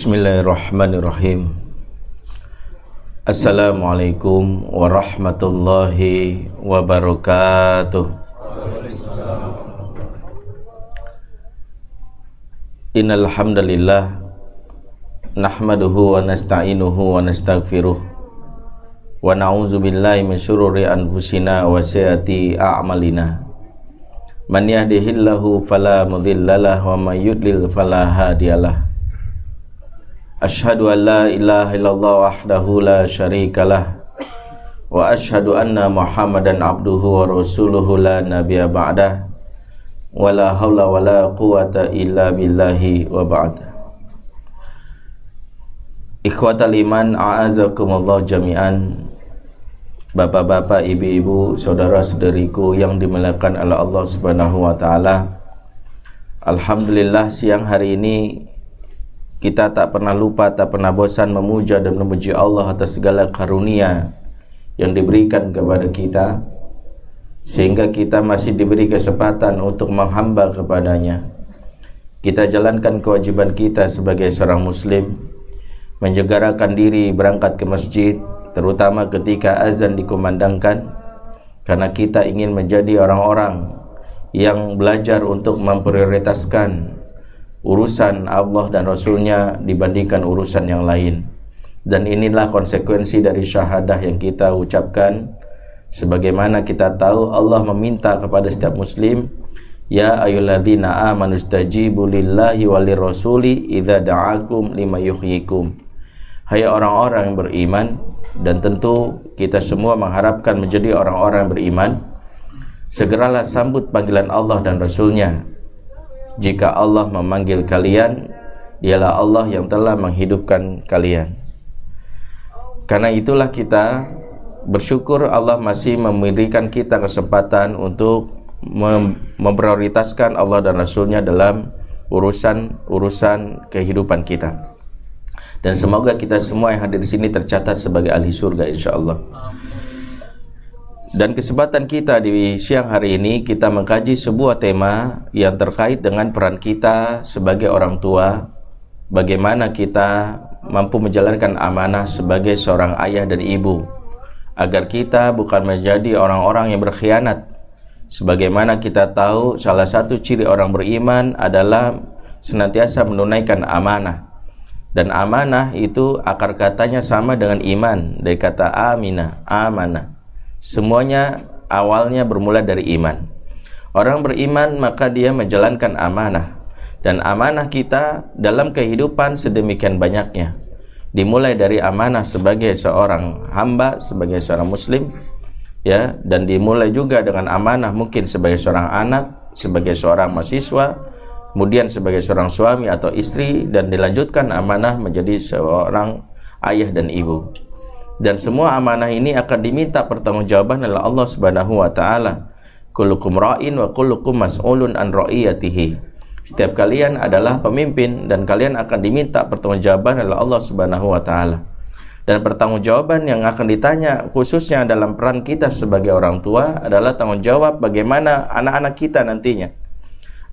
Bismillahirrahmanirrahim. Assalamualaikum warahmatullahi wabarakatuh. Innal hamdalillah nahmaduhu wa nasta'inuhu wa nastaghfiruh wa na'udzu billahi min syururi anfusina wa sayyiati a'malina. Man yahdihillahu fala mudhillalah wa may yudlil fala hadiyalah La ilaha illallah wahdahu la syarikalah Wa ashhadu anna muhammadan abduhu wa rasuluhu la nabiya ba'dah. Wa la hawla wa la quwata illa billahi wa ba'dah. Ikhwatal iman a'azakumullah jami'an. Bapak-bapak, ibu-ibu, saudara-saudariku yang dimuliakan oleh Allah Subhanahu wa taala. Alhamdulillah siang hari ini kita tak pernah lupa, tak pernah bosan memuja dan memuji Allah atas segala karunia yang diberikan kepada kita sehingga kita masih diberi kesempatan untuk menghamba kepadanya. Kita jalankan kewajiban kita sebagai seorang muslim menjegarakan diri berangkat ke masjid terutama ketika azan dikumandangkan karena kita ingin menjadi orang-orang yang belajar untuk memprioritaskan urusan Allah dan Rasulnya dibandingkan urusan yang lain. Dan inilah konsekuensi dari syahadah yang kita ucapkan. Sebagaimana kita tahu Allah meminta kepada setiap muslim ya ayyuhalladzina amanu stajibu lillahi walirrasuli idza da'akum lima yuhyikum. Hai orang-orang yang beriman dan tentu kita semua mengharapkan menjadi orang-orang yang beriman segeralah sambut panggilan Allah dan Rasulnya jika Allah memanggil kalian dialah Allah yang telah menghidupkan kalian karena itulah kita bersyukur Allah masih memberikan kita kesempatan untuk mem memprioritaskan Allah dan Rasulnya dalam urusan-urusan kehidupan kita dan semoga kita semua yang hadir di sini tercatat sebagai ahli surga insyaallah. Dan kesempatan kita di siang hari ini kita mengkaji sebuah tema yang terkait dengan peran kita sebagai orang tua, bagaimana kita mampu menjalankan amanah sebagai seorang ayah dan ibu agar kita bukan menjadi orang-orang yang berkhianat. Sebagaimana kita tahu salah satu ciri orang beriman adalah senantiasa menunaikan amanah. Dan amanah itu akar katanya sama dengan iman dari kata amina, amanah Semuanya awalnya bermula dari iman. Orang beriman maka dia menjalankan amanah dan amanah kita dalam kehidupan sedemikian banyaknya. Dimulai dari amanah sebagai seorang hamba, sebagai seorang muslim, ya, dan dimulai juga dengan amanah mungkin sebagai seorang anak, sebagai seorang mahasiswa, kemudian sebagai seorang suami atau istri dan dilanjutkan amanah menjadi seorang ayah dan ibu dan semua amanah ini akan diminta pertanggungjawaban oleh Allah Subhanahu wa taala. Kullukum ra'in wa kullukum mas'ulun an ra'iyatihi. Setiap kalian adalah pemimpin dan kalian akan diminta pertanggungjawaban oleh Allah Subhanahu wa taala. Dan pertanggungjawaban yang akan ditanya khususnya dalam peran kita sebagai orang tua adalah tanggung jawab bagaimana anak-anak kita nantinya.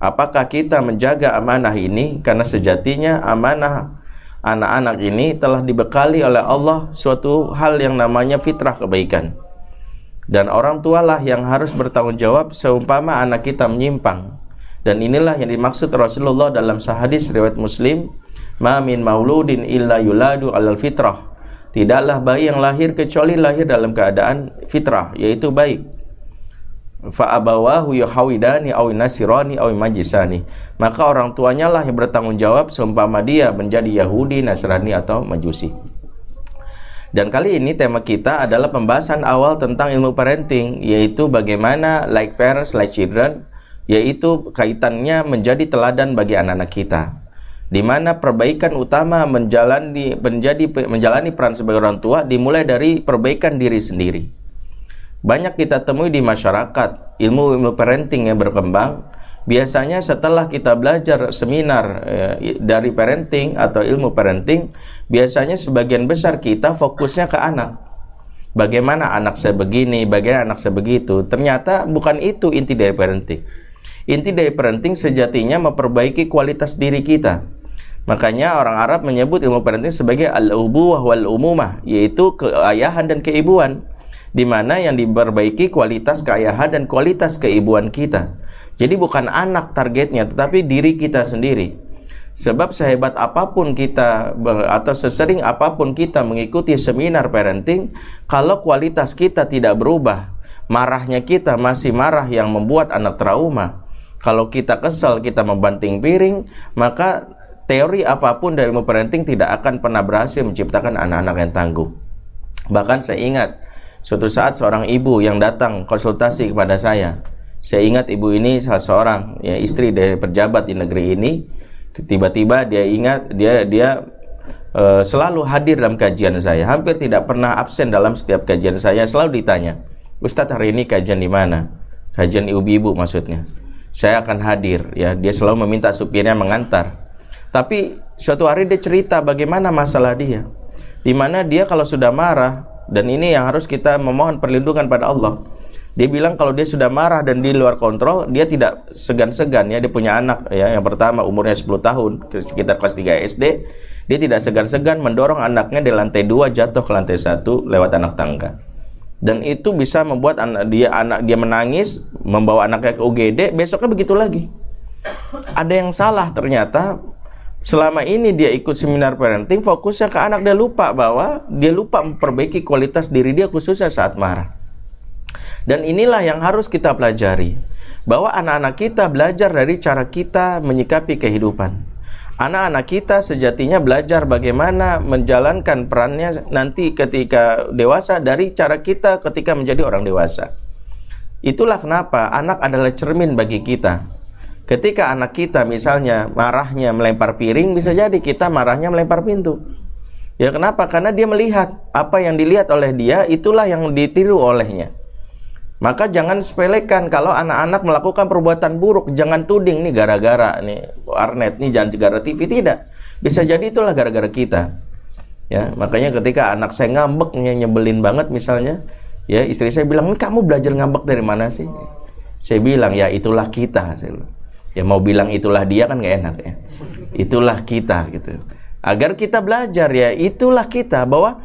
Apakah kita menjaga amanah ini karena sejatinya amanah anak-anak ini telah dibekali oleh Allah suatu hal yang namanya fitrah kebaikan. Dan orang tualah yang harus bertanggung jawab seumpama anak kita menyimpang. Dan inilah yang dimaksud Rasulullah dalam sahadis riwayat Muslim, "Ma min mauludin illa yuladu alal fitrah." Tidaklah bayi yang lahir kecuali lahir dalam keadaan fitrah, yaitu baik fa abawahu yuhawidani aw nasirani aw majisani maka orang tuanya lah yang bertanggung jawab seumpama dia menjadi Yahudi, Nasrani atau Majusi. Dan kali ini tema kita adalah pembahasan awal tentang ilmu parenting yaitu bagaimana like parents like children yaitu kaitannya menjadi teladan bagi anak-anak kita. Di mana perbaikan utama menjalani menjadi menjalani peran sebagai orang tua dimulai dari perbaikan diri sendiri banyak kita temui di masyarakat ilmu-ilmu parenting yang berkembang. Biasanya setelah kita belajar seminar eh, dari parenting atau ilmu parenting biasanya sebagian besar kita fokusnya ke anak. Bagaimana anak saya begini bagaimana anak saya begitu? Ternyata bukan itu inti dari parenting. Inti dari parenting sejatinya memperbaiki kualitas diri kita. Makanya orang Arab menyebut ilmu parenting sebagai al-ubuwah wal umumah, yaitu keayahan dan keibuan di mana yang diperbaiki kualitas keayahan dan kualitas keibuan kita. Jadi bukan anak targetnya, tetapi diri kita sendiri. Sebab sehebat apa pun kita atau sesering apa pun kita mengikuti seminar parenting, kalau kualitas kita tidak berubah, marahnya kita masih marah yang membuat anak trauma. Kalau kita kesal, kita membanting piring, maka teori apa pun dari parenting tidak akan pernah berhasil menciptakan anak-anak yang tangguh. Bahkan saya ingat suatu saat seorang ibu yang datang konsultasi kepada saya. Saya ingat ibu ini salah seorang ya istri dari pejabat di negeri ini. Tiba-tiba dia ingat dia dia uh, selalu hadir dalam kajian saya. Hampir tidak pernah absen dalam setiap kajian saya. Selalu ditanya, Ustadz hari ini kajian di mana? Kajian ibu-ibu maksudnya. Saya akan hadir ya. Dia selalu meminta supirnya mengantar tapi suatu hari dia cerita bagaimana masalah dia. Di mana dia kalau sudah marah dan ini yang harus kita memohon perlindungan pada Allah. Dia bilang kalau dia sudah marah dan di luar kontrol, dia tidak segan-segan ya dia punya anak ya yang pertama umurnya 10 tahun, sekitar kelas 3 SD, dia tidak segan-segan mendorong anaknya di lantai 2 jatuh ke lantai 1 lewat anak tangga. Dan itu bisa membuat anak dia anak dia menangis, membawa anaknya ke UGD, besoknya begitu lagi. Ada yang salah ternyata selama ini dia ikut seminar parenting fokusnya ke anak dia lupa bahwa dia lupa memperbaiki kualitas diri dia khususnya saat marah. Dan inilah yang harus kita pelajari bahwa anak-anak kita belajar dari cara kita menyikapi kehidupan. Anak-anak kita sejatinya belajar bagaimana menjalankan perannya nanti ketika dewasa dari cara kita ketika menjadi orang dewasa. Itulah kenapa anak adalah cermin bagi kita Ketika anak kita misalnya marahnya melempar piring, bisa jadi kita marahnya melempar pintu. Ya kenapa? Karena dia melihat apa yang dilihat oleh dia itulah yang ditiru olehnya. Maka jangan sepelekan kalau anak-anak melakukan perbuatan buruk, jangan tuding nih gara-gara nih warnet nih jangan gara TV tidak. Bisa jadi itulah gara-gara kita. Ya, makanya ketika anak saya ngambek nyebelin banget misalnya, ya istri saya bilang, "Kamu belajar ngambek dari mana sih?" Saya bilang, "Ya itulah kita." Saya bilang ya mau bilang itulah dia kan gak enak ya. Itulah kita gitu. Agar kita belajar ya itulah kita bahwa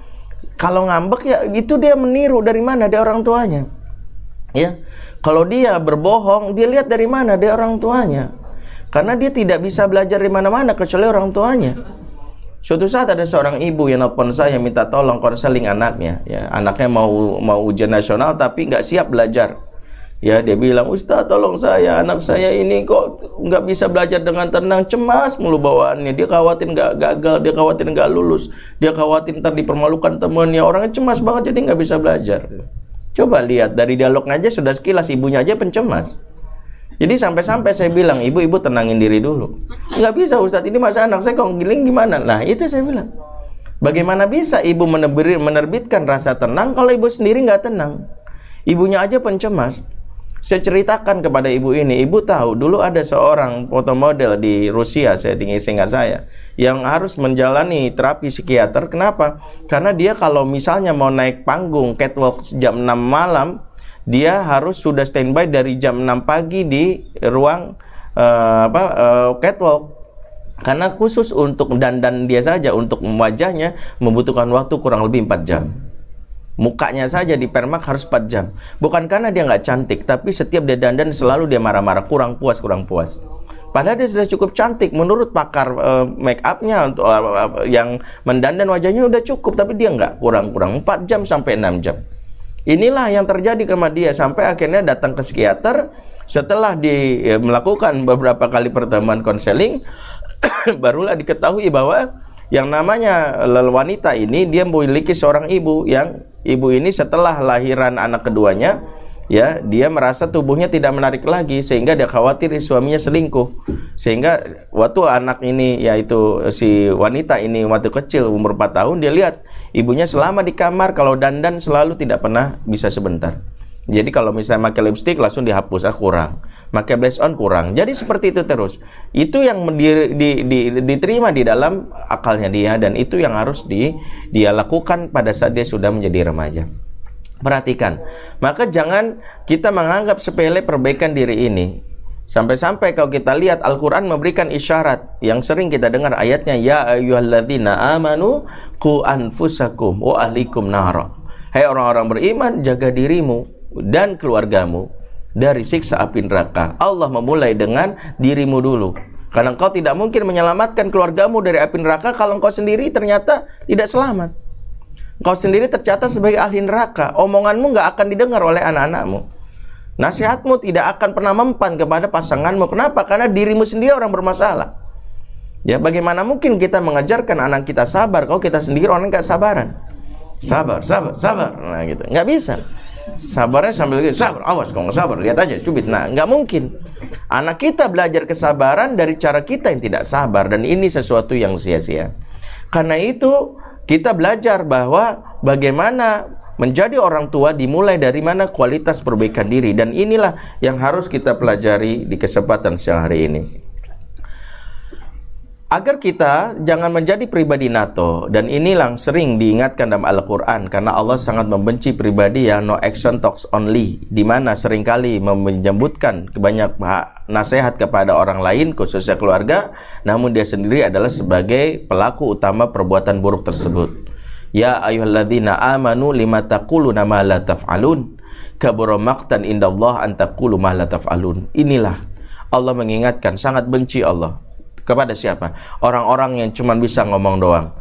kalau ngambek ya itu dia meniru dari mana dari orang tuanya. Ya kalau dia berbohong dia lihat dari mana dari orang tuanya. Karena dia tidak bisa belajar di mana-mana kecuali orang tuanya. Suatu saat ada seorang ibu yang nelpon saya minta tolong konseling anaknya, ya anaknya mau mau ujian nasional tapi nggak siap belajar Ya dia bilang, Ustaz tolong saya, anak saya ini kok nggak bisa belajar dengan tenang, cemas mulu bawaannya. Dia khawatir nggak gagal, dia khawatir nggak lulus, dia khawatir ntar dipermalukan temannya. Orangnya cemas banget jadi nggak bisa belajar. Coba lihat dari dialog aja sudah sekilas ibunya aja pencemas. Jadi sampai-sampai saya bilang, ibu-ibu tenangin diri dulu. Nggak bisa Ustadz, ini masa anak saya kok giling gimana? Nah itu saya bilang. Bagaimana bisa ibu menerbitkan rasa tenang kalau ibu sendiri nggak tenang? Ibunya aja pencemas. Saya ceritakan kepada ibu ini, ibu tahu dulu ada seorang foto model di Rusia, saya tinggi singkat saya, yang harus menjalani terapi psikiater. Kenapa? Karena dia kalau misalnya mau naik panggung catwalk jam 6 malam, dia harus sudah standby dari jam 6 pagi di ruang uh, apa uh, catwalk karena khusus untuk dandan dia saja untuk wajahnya membutuhkan waktu kurang lebih 4 jam. Mukanya saja di permak harus 4 jam. Bukan karena dia nggak cantik, tapi setiap dia dandan selalu dia marah-marah, kurang puas, kurang puas. Padahal dia sudah cukup cantik menurut pakar uh, make upnya untuk uh, yang mendandan wajahnya udah cukup, tapi dia nggak kurang-kurang 4 jam sampai 6 jam. Inilah yang terjadi sama dia sampai akhirnya datang ke psikiater setelah di ya, melakukan beberapa kali pertemuan konseling barulah diketahui bahwa yang namanya wanita ini dia memiliki seorang ibu yang ibu ini setelah lahiran anak keduanya ya dia merasa tubuhnya tidak menarik lagi sehingga dia khawatir suaminya selingkuh. Sehingga waktu anak ini yaitu si wanita ini waktu kecil umur 4 tahun dia lihat ibunya selama di kamar kalau dandan selalu tidak pernah bisa sebentar jadi kalau misalnya pakai lipstick langsung dihapus, ah kurang. Pakai blush on kurang. Jadi seperti itu terus. Itu yang di, di, di, diterima di dalam akalnya dia dan itu yang harus di, dia lakukan pada saat dia sudah menjadi remaja. Perhatikan. Maka jangan kita menganggap sepele perbaikan diri ini. Sampai-sampai kalau kita lihat Al-Quran memberikan isyarat yang sering kita dengar ayatnya Ya ayyuhalladzina amanu ku anfusakum wa ahlikum nara Hai orang-orang beriman jaga dirimu dan keluargamu dari siksa api neraka Allah memulai dengan dirimu dulu karena engkau tidak mungkin menyelamatkan keluargamu dari api neraka kalau engkau sendiri ternyata tidak selamat. Engkau sendiri tercatat sebagai ahli neraka. Omonganmu nggak akan didengar oleh anak-anakmu. Nasihatmu tidak akan pernah mempan kepada pasanganmu. Kenapa? Karena dirimu sendiri orang bermasalah. Ya, bagaimana mungkin kita mengajarkan anak kita sabar kalau kita sendiri orang nggak sabaran? Sabar, sabar, sabar. Nah, gitu. Nggak bisa. Sabarnya sambil gitu, sabar, awas kalau nggak sabar, lihat aja, subit. Nah, nggak mungkin. Anak kita belajar kesabaran dari cara kita yang tidak sabar dan ini sesuatu yang sia-sia. Karena itu kita belajar bahwa bagaimana menjadi orang tua dimulai dari mana kualitas perbaikan diri dan inilah yang harus kita pelajari di kesempatan siang hari ini agar kita jangan menjadi pribadi NATO dan inilah sering diingatkan dalam Al-Quran karena Allah sangat membenci pribadi yang no action talks only di mana sering kali menyebutkan banyak nasihat kepada orang lain khususnya keluarga namun dia sendiri adalah sebagai pelaku utama perbuatan buruk tersebut. Ya ayyuhalladzina amanu lima ma la taf'alun? Kabura maqtan indallah ma la taf'alun. Inilah Allah mengingatkan sangat benci Allah kepada siapa? Orang-orang yang cuma bisa ngomong doang,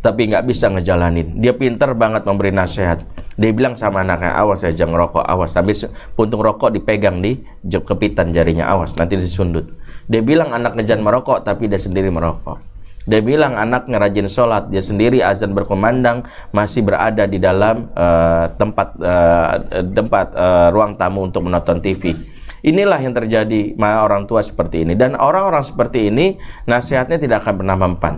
tapi nggak bisa ngejalanin. Dia pinter banget memberi nasihat. Dia bilang sama anaknya, awas ya jangan rokok, awas. Habis puntung rokok dipegang di kepitan jarinya, awas nanti disundut. Dia bilang anak jangan merokok, tapi dia sendiri merokok. Dia bilang anak rajin sholat, dia sendiri azan berkumandang masih berada di dalam uh, tempat uh, tempat uh, ruang tamu untuk menonton TV Inilah yang terjadi orang tua seperti ini dan orang-orang seperti ini nasihatnya tidak akan pernah mempan.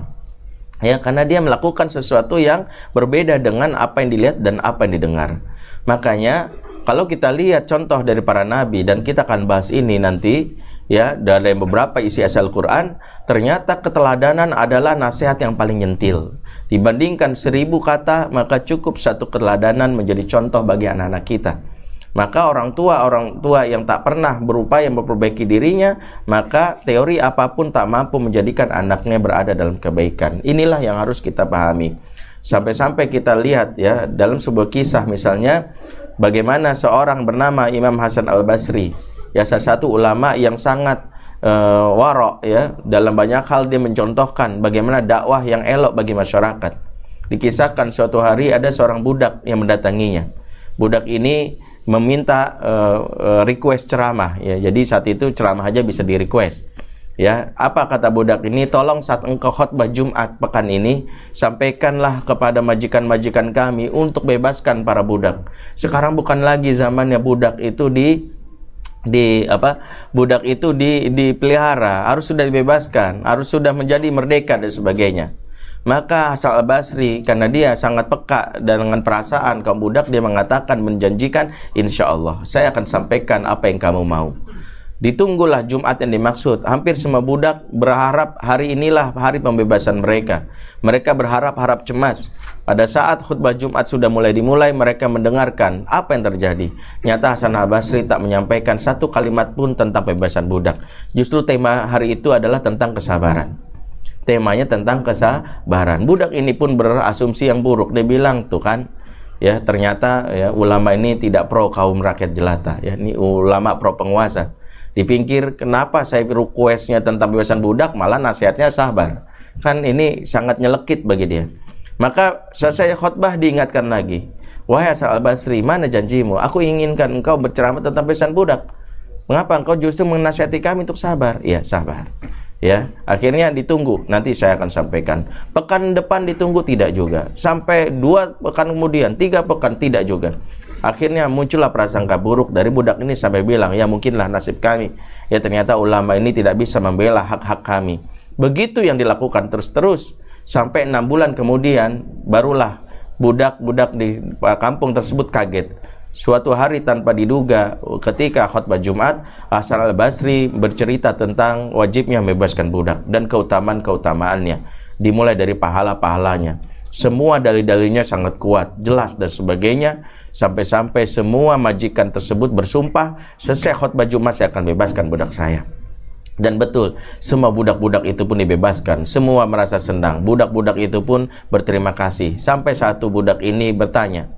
Ya, karena dia melakukan sesuatu yang berbeda dengan apa yang dilihat dan apa yang didengar. Makanya kalau kita lihat contoh dari para nabi dan kita akan bahas ini nanti ya dalam beberapa isi asal Quran ternyata keteladanan adalah nasihat yang paling nyentil dibandingkan seribu kata maka cukup satu keteladanan menjadi contoh bagi anak-anak kita maka orang tua orang tua yang tak pernah berupaya memperbaiki dirinya maka teori apa pun tak mampu menjadikan anaknya berada dalam kebaikan. Inilah yang harus kita pahami. Sampai-sampai kita lihat ya dalam sebuah kisah misalnya bagaimana seorang bernama Imam Hasan Al Basri ya salah satu ulama yang sangat uh, warok ya dalam banyak hal dia mencontohkan bagaimana dakwah yang elok bagi masyarakat. Dikisahkan suatu hari ada seorang budak yang mendatanginya. Budak ini meminta uh, request ceramah ya. Jadi saat itu ceramah aja bisa di request. Ya, apa kata budak ini? Tolong saat engkau khutbah Jumat pekan ini, sampaikanlah kepada majikan-majikan kami untuk bebaskan para budak. Sekarang bukan lagi zamannya budak itu di di apa budak itu di dipelihara harus sudah dibebaskan harus sudah menjadi merdeka dan sebagainya maka Hasan al-Basri karena dia sangat peka dan dengan perasaan kaum budak dia mengatakan menjanjikan insya Allah saya akan sampaikan apa yang kamu mau. Ditunggulah Jumat yang dimaksud. Hampir semua budak berharap hari inilah hari pembebasan mereka. Mereka berharap harap cemas. Pada saat khutbah Jumat sudah mulai dimulai, mereka mendengarkan apa yang terjadi. Nyata Hasan al-Basri tak menyampaikan satu kalimat pun tentang pembebasan budak. Justru tema hari itu adalah tentang kesabaran temanya tentang kesabaran. Budak ini pun berasumsi yang buruk. Dia bilang tuh kan, ya ternyata ya ulama ini tidak pro kaum rakyat jelata. Ya ini ulama pro penguasa. Dipikir kenapa saya requestnya tentang bebasan budak malah nasihatnya sabar. Kan ini sangat nyelekit bagi dia. Maka saya khutbah diingatkan lagi. Wahai Asal al-Basri, mana janjimu? Aku inginkan engkau berceramah tentang bebasan budak. Mengapa engkau justru menasihati kami untuk sabar? Iya, sabar ya akhirnya ditunggu. Nanti saya akan sampaikan. Pekan depan ditunggu tidak juga. Sampai dua pekan kemudian tiga pekan tidak juga. Akhirnya muncullah prasangka buruk dari budak ini sampai bilang ya mungkinlah nasib kami. Ya ternyata ulama ini tidak bisa membela hak-hak kami. Begitu yang dilakukan terus-terus. Sampai enam bulan kemudian barulah budak-budak di kampung tersebut kaget Suatu hari tanpa diduga ketika khutbah Jumat Hasan al-Basri bercerita tentang wajibnya membebaskan budak dan keutamaan-keutamaannya dimulai dari pahala-pahalanya Semua dalil-dalilnya sangat kuat, jelas dan sebagainya. Sampai-sampai semua majikan tersebut bersumpah, selesai khutbah Jumat saya akan bebaskan budak saya. Dan betul, semua budak-budak itu pun dibebaskan. Semua merasa senang. Budak-budak itu pun berterima kasih. Sampai satu budak ini bertanya,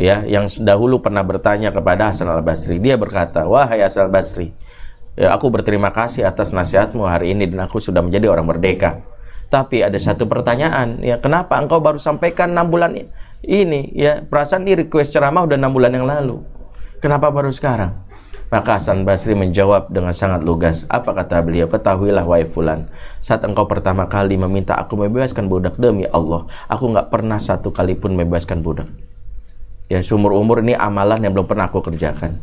ya, yang dahulu pernah bertanya kepada Hasan al-Basri. Dia berkata, "Wahai Hasan al-Basri, ya, aku berterima kasih atas nasihatmu hari ini dan aku sudah menjadi orang merdeka." Tapi ada satu pertanyaan, ya kenapa engkau baru sampaikan enam bulan ini? Ya perasaan ini request ceramah udah enam bulan yang lalu. Kenapa baru sekarang? Maka Hasan Basri menjawab dengan sangat lugas. Apa kata beliau? Ketahuilah wahai fulan, saat engkau pertama kali meminta aku membebaskan budak demi Allah, aku nggak pernah satu kali pun membebaskan budak. Ya, seumur umur ini amalan yang belum pernah aku kerjakan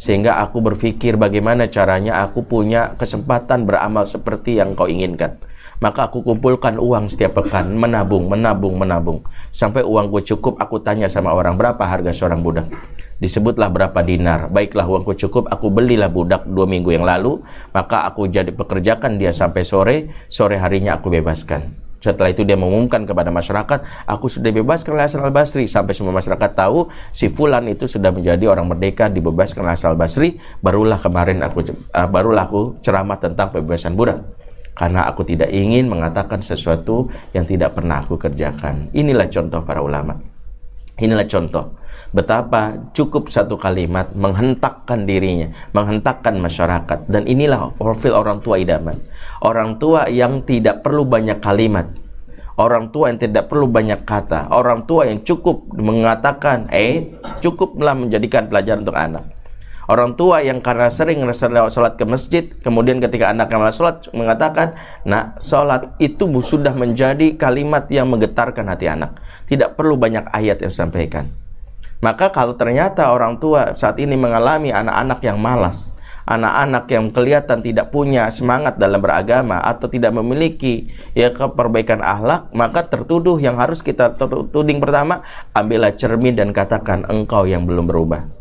sehingga aku berpikir bagaimana caranya aku punya kesempatan beramal seperti yang kau inginkan. Maka aku kumpulkan uang setiap pekan, menabung, menabung, menabung. Sampai uangku cukup, aku tanya sama orang, berapa harga seorang budak? Disebutlah berapa dinar. Baiklah uangku cukup, aku belilah budak dua minggu yang lalu. Maka aku jadi pekerjakan dia sampai sore, sore harinya aku bebaskan. Setelah itu dia mengumumkan kepada masyarakat, aku sudah bebaskan oleh Hasan al-Basri. Sampai semua masyarakat tahu si Fulan itu sudah menjadi orang merdeka, dibebaskan oleh Hasan al-Basri. Barulah kemarin aku uh, barulah aku ceramah tentang pembebasan budak. Karena aku tidak ingin mengatakan sesuatu yang tidak pernah aku kerjakan. Inilah contoh para ulama. Inilah contoh betapa cukup satu kalimat menghentakkan dirinya, menghentakkan masyarakat. Dan inilah profil orang tua idaman. Orang tua yang tidak perlu banyak kalimat. Orang tua yang tidak perlu banyak kata. Orang tua yang cukup mengatakan, eh, cukuplah menjadikan pelajaran untuk anak. Orang tua yang karena sering sholat ke masjid, kemudian ketika anaknya malah sholat mengatakan, nah sholat itu sudah menjadi kalimat yang menggetarkan hati anak. Tidak perlu banyak ayat yang disampaikan. Maka kalau ternyata orang tua saat ini mengalami anak-anak yang malas, anak-anak yang kelihatan tidak punya semangat dalam beragama atau tidak memiliki ya keperbaikan akhlak, maka tertuduh yang harus kita tuding pertama, ambillah cermin dan katakan engkau yang belum berubah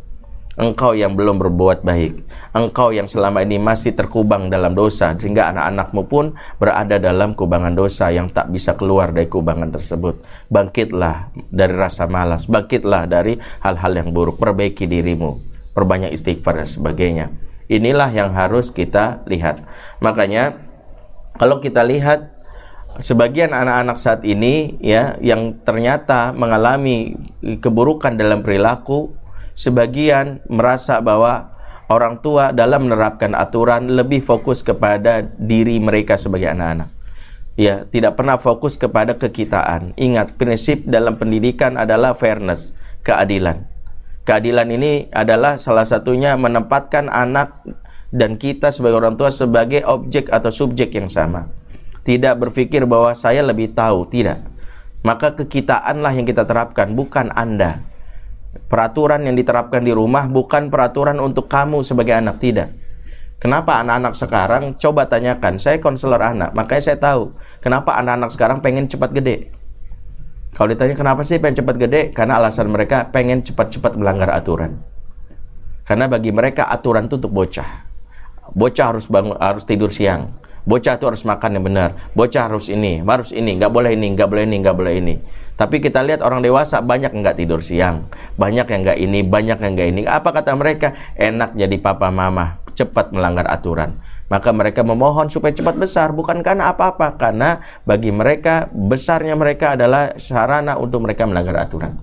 engkau yang belum berbuat baik, engkau yang selama ini masih terkubang dalam dosa, sehingga anak-anakmu pun berada dalam kubangan dosa yang tak bisa keluar dari kubangan tersebut. Bangkitlah dari rasa malas, bangkitlah dari hal-hal yang buruk, perbaiki dirimu, perbanyak istighfar dan sebagainya. Inilah yang harus kita lihat. Makanya, kalau kita lihat sebagian anak-anak saat ini ya yang ternyata mengalami keburukan dalam perilaku sebagian merasa bahwa orang tua dalam menerapkan aturan lebih fokus kepada diri mereka sebagai anak-anak. Ya, tidak pernah fokus kepada kekitaan. Ingat, prinsip dalam pendidikan adalah fairness, keadilan. Keadilan ini adalah salah satunya menempatkan anak dan kita sebagai orang tua sebagai objek atau subjek yang sama. Tidak berpikir bahwa saya lebih tahu, tidak. Maka kekitaanlah yang kita terapkan, bukan Anda. Peraturan yang diterapkan di rumah bukan peraturan untuk kamu sebagai anak, tidak. Kenapa anak-anak sekarang coba tanyakan, saya konselor anak, makanya saya tahu kenapa anak-anak sekarang pengen cepat gede. Kalau ditanya kenapa sih pengen cepat gede? Karena alasan mereka pengen cepat-cepat melanggar aturan. Karena bagi mereka aturan itu untuk bocah. Bocah harus bangun, harus tidur siang. Bocah itu harus makan yang benar. Bocah harus ini, harus ini, nggak boleh ini, nggak boleh ini, nggak boleh ini. Tapi kita lihat orang dewasa banyak yang nggak tidur siang, banyak yang nggak ini, banyak yang nggak ini. Apa kata mereka? Enak jadi papa mama, cepat melanggar aturan. Maka mereka memohon supaya cepat besar, bukan karena apa-apa, karena bagi mereka besarnya mereka adalah sarana untuk mereka melanggar aturan.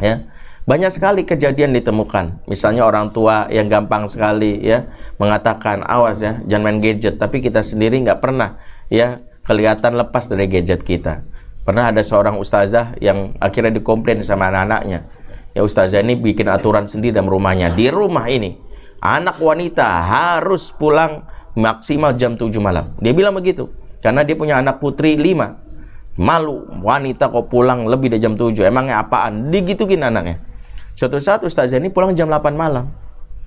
Ya, banyak sekali kejadian ditemukan. Misalnya orang tua yang gampang sekali ya mengatakan awas ya jangan main gadget, tapi kita sendiri nggak pernah ya kelihatan lepas dari gadget kita. Pernah ada seorang ustazah yang akhirnya dikomplain sama anak-anaknya. Ya ustazah ini bikin aturan sendiri dalam rumahnya. Di rumah ini, anak wanita harus pulang maksimal jam 7 malam. Dia bilang begitu. Karena dia punya anak putri 5. Malu wanita kok pulang lebih dari jam 7. Emangnya apaan? Digituin anaknya. Suatu saat ustazah ini pulang jam 8 malam.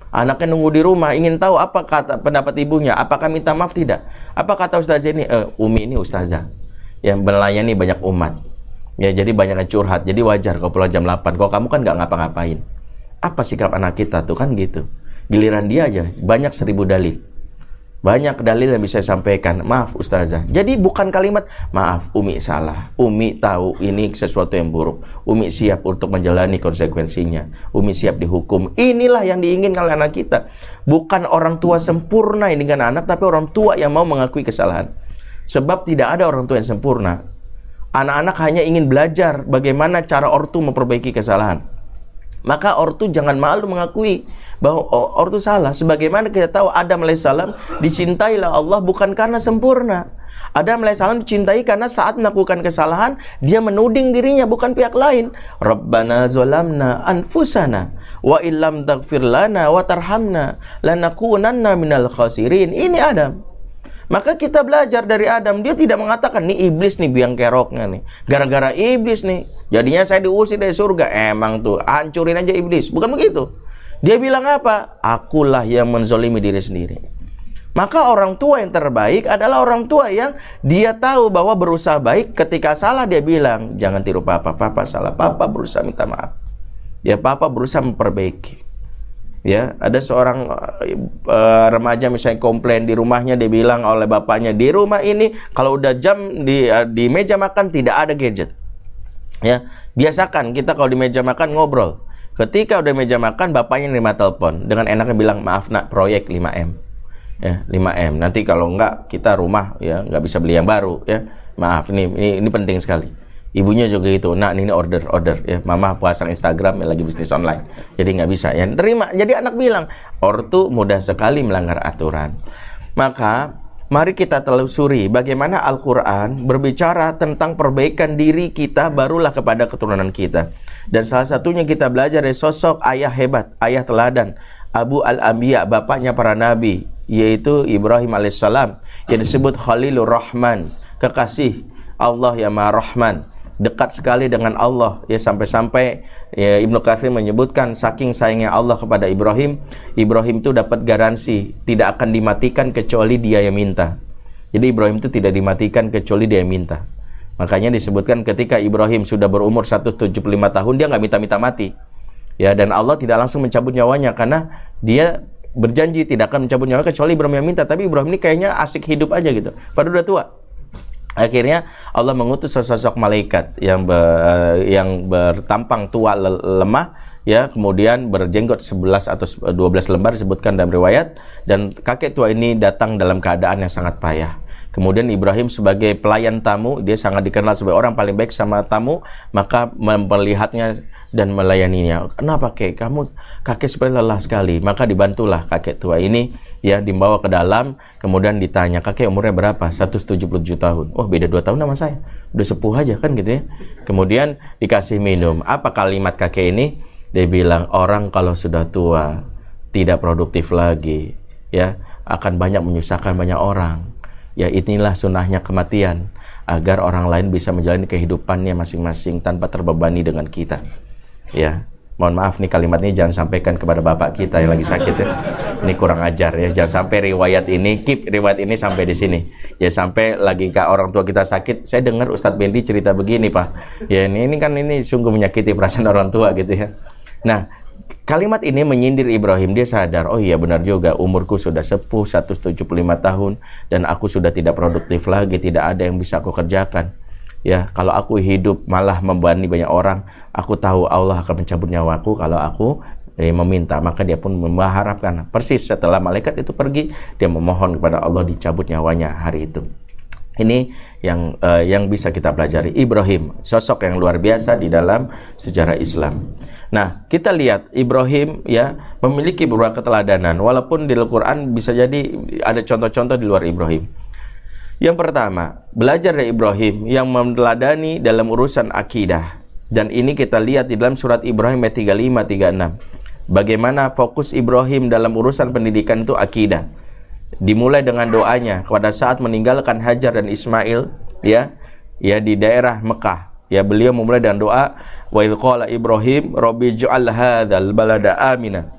Anaknya nunggu di rumah, ingin tahu apa kata pendapat ibunya, apakah minta maaf tidak? Apa kata ustazah ini? E, Umi ini ustazah yang melayani banyak umat. Ya, jadi banyak yang curhat. Jadi wajar kalau pulang jam 8. Kalau kamu kan nggak ngapa-ngapain. Apa sikap anak kita tuh kan gitu. Giliran dia aja banyak seribu dalih. Banyak dalil yang bisa saya sampaikan. Maaf ustazah. Jadi bukan kalimat maaf Umi salah. Umi tahu ini sesuatu yang buruk. Umi siap untuk menjalani konsekuensinya. Umi siap dihukum. Inilah yang diinginkan oleh anak kita. Bukan orang tua sempurna ini dengan anak tapi orang tua yang mau mengakui kesalahan. Sebab tidak ada orang tua yang sempurna. Anak-anak hanya ingin belajar bagaimana cara ortu memperbaiki kesalahan. Maka ortu jangan malu mengakui bahwa ortu salah. Sebagaimana kita tahu Adam alaihissalam dicintailah Allah bukan karena sempurna. Adam alaihissalam dicintai karena saat melakukan kesalahan dia menuding dirinya bukan pihak lain. Rabbana zolamna anfusana wa illam taghfir lana wa tarhamna lanakunanna minal khasirin. Ini Adam. Maka kita belajar dari Adam, dia tidak mengatakan nih iblis nih biang keroknya nih. Gara-gara iblis nih, jadinya saya diusir dari surga. Emang tuh, hancurin aja iblis. Bukan begitu. Dia bilang apa? Akulah yang menzolimi diri sendiri. Maka orang tua yang terbaik adalah orang tua yang dia tahu bahwa berusaha baik ketika salah dia bilang, jangan tiru papa, papa salah, papa berusaha minta maaf. Ya papa berusaha memperbaiki ya ada seorang uh, remaja misalnya komplain di rumahnya dia bilang oleh bapaknya di rumah ini kalau udah jam di uh, di meja makan tidak ada gadget. Ya biasakan kita kalau di meja makan ngobrol. Ketika udah meja makan bapaknya nerima telepon dengan enaknya bilang maaf nak proyek 5M ya 5M nanti kalau enggak kita rumah ya nggak bisa beli yang baru ya. Maaf ini ini, ini penting sekali Ibunya juga itu, nak ini order, order ya. Mama pasang Instagram lagi bisnis online. Jadi nggak bisa ya. Terima. Jadi anak bilang, ortu mudah sekali melanggar aturan. Maka mari kita telusuri bagaimana Al-Quran berbicara tentang perbaikan diri kita barulah kepada keturunan kita. Dan salah satunya kita belajar dari sosok ayah hebat, ayah teladan, Abu Al-Anbiya, bapaknya para nabi, yaitu Ibrahim alaihissalam, yang disebut Khalilur Rahman, kekasih Allah yang Maha Rahman dekat sekali dengan Allah. Ya sampai-sampai ya, Ibnu Katsir menyebutkan saking sayangnya Allah kepada Ibrahim Ibrahim itu dapat garansi tidak akan dimatikan kecuali dia yang minta. Jadi Ibrahim itu tidak dimatikan kecuali dia yang minta. Makanya disebutkan ketika Ibrahim sudah berumur 175 tahun dia nggak minta-minta mati. Ya dan Allah tidak langsung mencabut nyawanya karena dia berjanji tidak akan mencabut nyawa kecuali Ibrahim yang minta. Tapi Ibrahim ini kayaknya asik hidup aja gitu. Padahal udah tua Akhirnya Allah mengutus sosok malaikat yang ber, yang bertampang tua lemah ya kemudian berjenggot 11 atau 12 lembar disebutkan dalam riwayat dan kakek tua ini datang dalam keadaan yang sangat payah. Kemudian Ibrahim sebagai pelayan tamu, dia sangat dikenal sebagai orang paling baik sama tamu, maka melihatnya dan melayaninya. Kenapa kek? Kamu kakek seperti lelah sekali. Maka dibantulah kakek tua ini ya dibawa ke dalam, kemudian ditanya, "Kakek umurnya berapa?" 177 tahun. Oh, beda 2 tahun sama saya. Udah sepuh aja kan gitu ya. Kemudian dikasih minum. Apa kalimat kakek ini? Dia bilang, "Orang kalau sudah tua tidak produktif lagi, ya, akan banyak menyusahkan banyak orang." Ya inilah sunnahnya kematian agar orang lain bisa menjalani kehidupannya masing-masing tanpa terbebani dengan kita. Ya, mohon maaf nih kalimat ini jangan sampaikan kepada bapak kita yang lagi sakit ya. Ini kurang ajar ya. Jangan sampai riwayat ini, keep riwayat ini sampai di sini. Ya sampai lagi ke orang tua kita sakit, saya dengar Ustadz Bendi cerita begini pak. Ya ini, ini kan ini sungguh menyakiti perasaan orang tua gitu ya. Nah, Kalimat ini menyindir Ibrahim. Dia sadar, oh iya benar juga, umurku sudah sepuh 175 tahun dan aku sudah tidak produktif lagi, tidak ada yang bisa aku kerjakan. Ya, kalau aku hidup malah membebani banyak orang, aku tahu Allah akan mencabut nyawaku kalau aku eh, meminta. Maka dia pun mengharapkan. Persis setelah malaikat itu pergi, dia memohon kepada Allah dicabut nyawanya hari itu. Ini yang uh, yang bisa kita pelajari. Ibrahim, sosok yang luar biasa di dalam sejarah Islam. Nah, kita lihat Ibrahim ya memiliki beberapa keteladanan. Walaupun di Al-Qur'an bisa jadi ada contoh-contoh di luar Ibrahim. Yang pertama, belajar dari Ibrahim yang meneladani dalam urusan akidah. Dan ini kita lihat di dalam surat Ibrahim ayat 35 36. Bagaimana fokus Ibrahim dalam urusan pendidikan itu akidah dimulai dengan doanya pada saat meninggalkan Hajar dan Ismail ya ya di daerah Mekah. Ya beliau memulai dengan doa wa qala Ibrahim rabbi ij'al hadzal balada amina.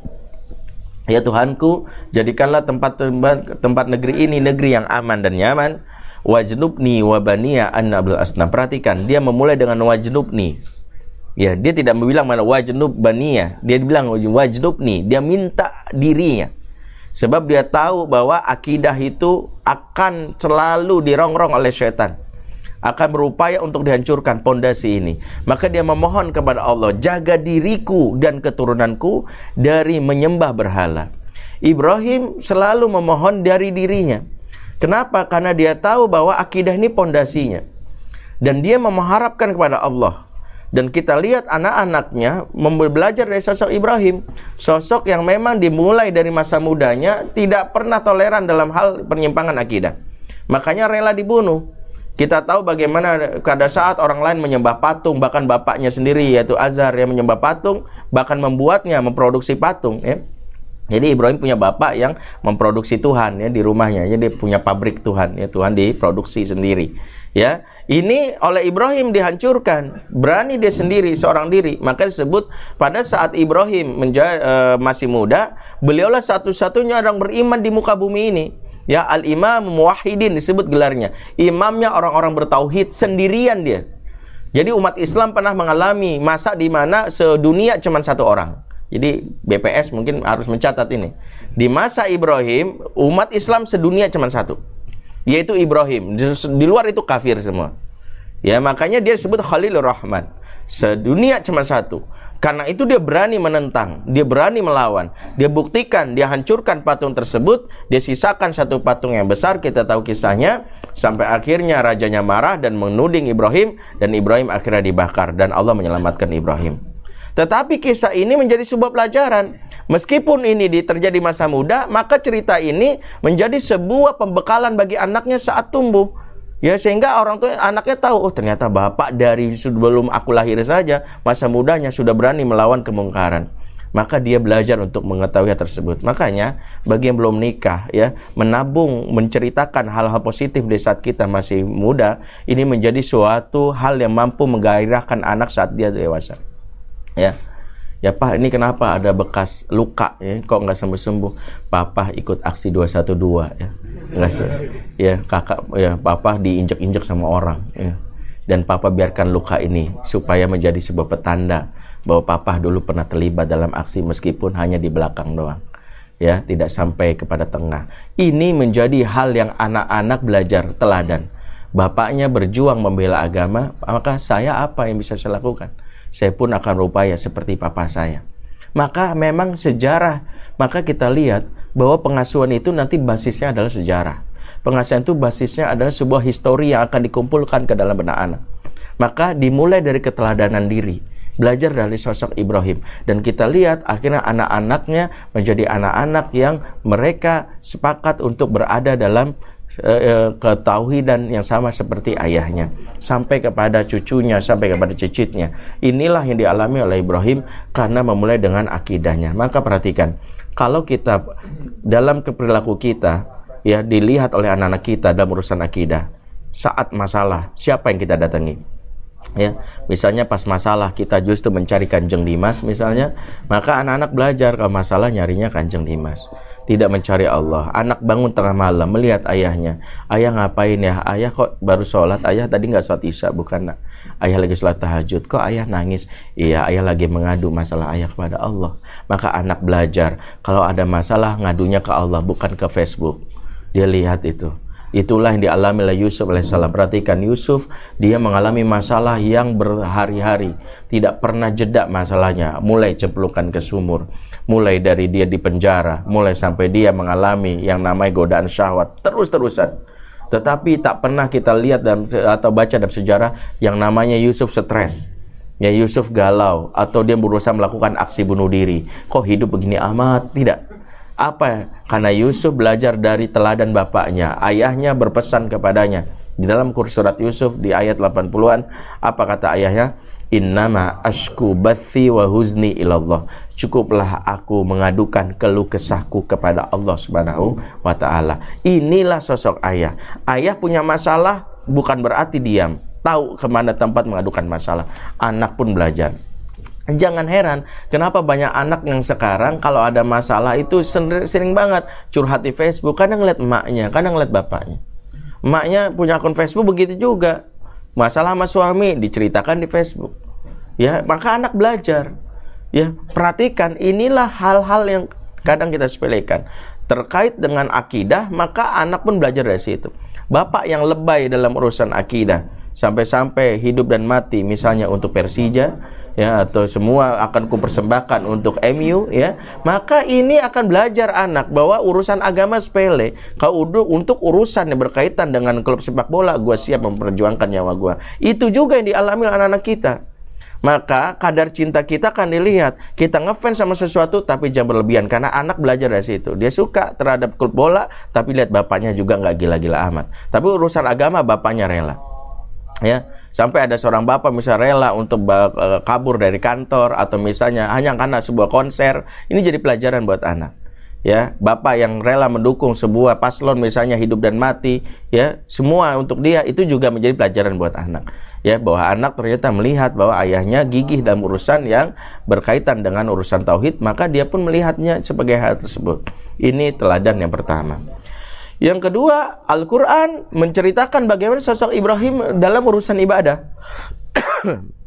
Ya Tuhanku jadikanlah tempat tempat tempat negeri ini negeri yang aman dan nyaman. Wajnubni wa baniya an asna perhatikan dia memulai dengan wajnubni. Ya dia tidak bilang mana wajnub baniya. Dia bilang wajnubni. Dia minta dirinya Sebab dia tahu bahwa akidah itu akan selalu dirongrong oleh syaitan. Akan berupaya untuk dihancurkan pondasi ini. Maka dia memohon kepada Allah, jaga diriku dan keturunanku dari menyembah berhala. Ibrahim selalu memohon dari dirinya. Kenapa? Karena dia tahu bahwa akidah ini pondasinya. Dan dia mengharapkan kepada Allah dan kita lihat anak-anaknya belajar dari sosok Ibrahim, sosok yang memang dimulai dari masa mudanya tidak pernah toleran dalam hal penyimpangan akidah. Makanya rela dibunuh. Kita tahu bagaimana pada saat orang lain menyembah patung, bahkan bapaknya sendiri yaitu Azar yang menyembah patung, bahkan membuatnya memproduksi patung. Ya. Jadi Ibrahim punya bapak yang memproduksi Tuhan ya di rumahnya. Jadi punya pabrik Tuhan ya Tuhan diproduksi sendiri. Ya, ini oleh Ibrahim dihancurkan. Berani dia sendiri seorang diri. Maka disebut pada saat Ibrahim menjadi e, masih muda, beliaulah satu-satunya orang beriman di muka bumi ini. Ya, al-imam muwahhidin disebut gelarnya. Imamnya orang-orang bertauhid sendirian dia. Jadi umat Islam pernah mengalami masa di mana sedunia cuma satu orang. Jadi BPS mungkin harus mencatat ini. Di masa Ibrahim, umat Islam sedunia cuma satu yaitu Ibrahim. Di luar itu kafir semua. Ya, makanya dia disebut Khalilur Rahman. Sedunia cuma satu. Karena itu dia berani menentang, dia berani melawan. Dia buktikan, dia hancurkan patung tersebut, dia sisakan satu patung yang besar, kita tahu kisahnya. Sampai akhirnya rajanya marah dan menuding Ibrahim dan Ibrahim akhirnya dibakar dan Allah menyelamatkan Ibrahim. Tetapi kisah ini menjadi sebuah pelajaran. Meskipun ini terjadi masa muda, maka cerita ini menjadi sebuah pembekalan bagi anaknya saat tumbuh. Ya sehingga orang tua anaknya tahu oh ternyata bapak dari sebelum aku lahir saja masa mudanya sudah berani melawan kemungkaran. Maka dia belajar untuk mengetahui hal tersebut. Makanya bagi yang belum nikah ya, menabung, menceritakan hal-hal positif di saat kita masih muda, ini menjadi suatu hal yang mampu menggairahkan anak saat dia dewasa ya. Ya pak ini kenapa ada bekas luka ya? Kok nggak sembuh sembuh papa ikut aksi 212 ya. Nggak se ya kakak ya papa diinjek injek sama orang ya. Dan papa biarkan luka ini supaya menjadi sebuah petanda bahwa papa dulu pernah terlibat dalam aksi meskipun hanya di belakang doang ya tidak sampai kepada tengah. Ini menjadi hal yang anak-anak belajar teladan. Bapaknya berjuang membela agama maka saya apa yang bisa saya lakukan saya pun akan berupaya seperti papa saya. Maka memang sejarah, maka kita lihat bahwa pengasuhan itu nanti basisnya adalah sejarah. Pengasuhan itu basisnya adalah sebuah histori yang akan dikumpulkan ke dalam benak anak. Maka dimulai dari keteladanan diri, belajar dari sosok Ibrahim dan kita lihat akhirnya anak-anaknya menjadi anak-anak yang mereka sepakat untuk berada dalam ketauhidan yang sama seperti ayahnya. Sampai kepada cucunya sampai kepada cicitnya. Inilah yang dialami oleh Ibrahim karena memulai dengan akidahnya. Maka perhatikan kalau kita dalam perilaku kita ya dilihat oleh anak-anak kita dalam urusan akidah saat masalah siapa yang kita datangi ya misalnya pas masalah kita justru mencari kanjeng dimas misalnya maka anak-anak belajar kalau masalah nyarinya kanjeng dimas tidak mencari Allah. Anak bangun tengah malam melihat ayahnya. Ayah ngapain ya? Ayah kok baru sholat? Ayah tadi nggak sholat isya, bukan nak? Ayah lagi sholat tahajud. Kok ayah nangis? Iya, ayah lagi mengadu masalah ayah kepada Allah. Maka anak belajar. Kalau ada masalah, ngadunya ke Allah, bukan ke Facebook. Dia lihat itu. Itulah yang dialami oleh Yusuf alaihissalam. Perhatikan Yusuf, dia mengalami masalah yang berhari-hari. Tidak pernah jeda masalahnya. Mulai cemplukan ke sumur. Mulai dari dia di penjara. Mulai sampai dia mengalami yang namanya godaan syahwat. Terus-terusan. Tetapi tak pernah kita lihat dan atau baca dalam sejarah yang namanya Yusuf stres. Ya Yusuf galau atau dia berusaha melakukan aksi bunuh diri. Kok hidup begini amat? Tidak apa? Karena Yusuf belajar dari teladan bapaknya. Ayahnya berpesan kepadanya. Di dalam kurs Yusuf di ayat 80-an, apa kata ayahnya? Innama ashku bathi wa huzni ilallah. Cukuplah aku mengadukan keluh kesahku kepada Allah Subhanahu wa taala. Inilah sosok ayah. Ayah punya masalah bukan berarti diam. Tahu ke mana tempat mengadukan masalah. Anak pun belajar. Jangan heran, kenapa banyak anak yang sekarang kalau ada masalah itu sering, sering banget curhat di Facebook. Kadang ngeliat emaknya, kadang ngeliat bapaknya. Emaknya punya akun Facebook begitu juga. Masalah sama suami diceritakan di Facebook. Ya, maka anak belajar. Ya, perhatikan inilah hal-hal yang kadang kita sepelekan. terkait dengan akidah, maka anak pun belajar dari situ. Bapak yang lebay dalam urusan akidah, sampai-sampai hidup dan mati misalnya untuk Persija ya atau semua akan kupersembahkan untuk MU ya maka ini akan belajar anak bahwa urusan agama sepele. Kalau untuk urusan yang berkaitan dengan klub sepak bola gue siap memperjuangkan nyawa gue itu juga yang dialami anak-anak kita. Maka kadar cinta kita akan dilihat. Kita ngefans sama sesuatu tapi jangan berlebihan karena anak belajar dari situ. Dia suka terhadap klub bola tapi lihat bapaknya juga nggak gila-gila amat. Tapi urusan agama bapaknya rela ya sampai ada seorang bapak misalnya rela untuk eh, kabur dari kantor atau misalnya hanya karena sebuah konser ini jadi pelajaran buat anak. Ya bapak yang rela mendukung sebuah paslon misalnya hidup dan mati ya semua untuk dia itu juga menjadi pelajaran buat anak. Ya bahwa anak ternyata melihat bahwa ayahnya gigih dalam urusan yang berkaitan dengan urusan tauhid maka dia pun melihatnya sebagai hal tersebut. Ini teladan yang pertama yang kedua, Al-Quran menceritakan bagaimana sosok Ibrahim dalam urusan ibadah.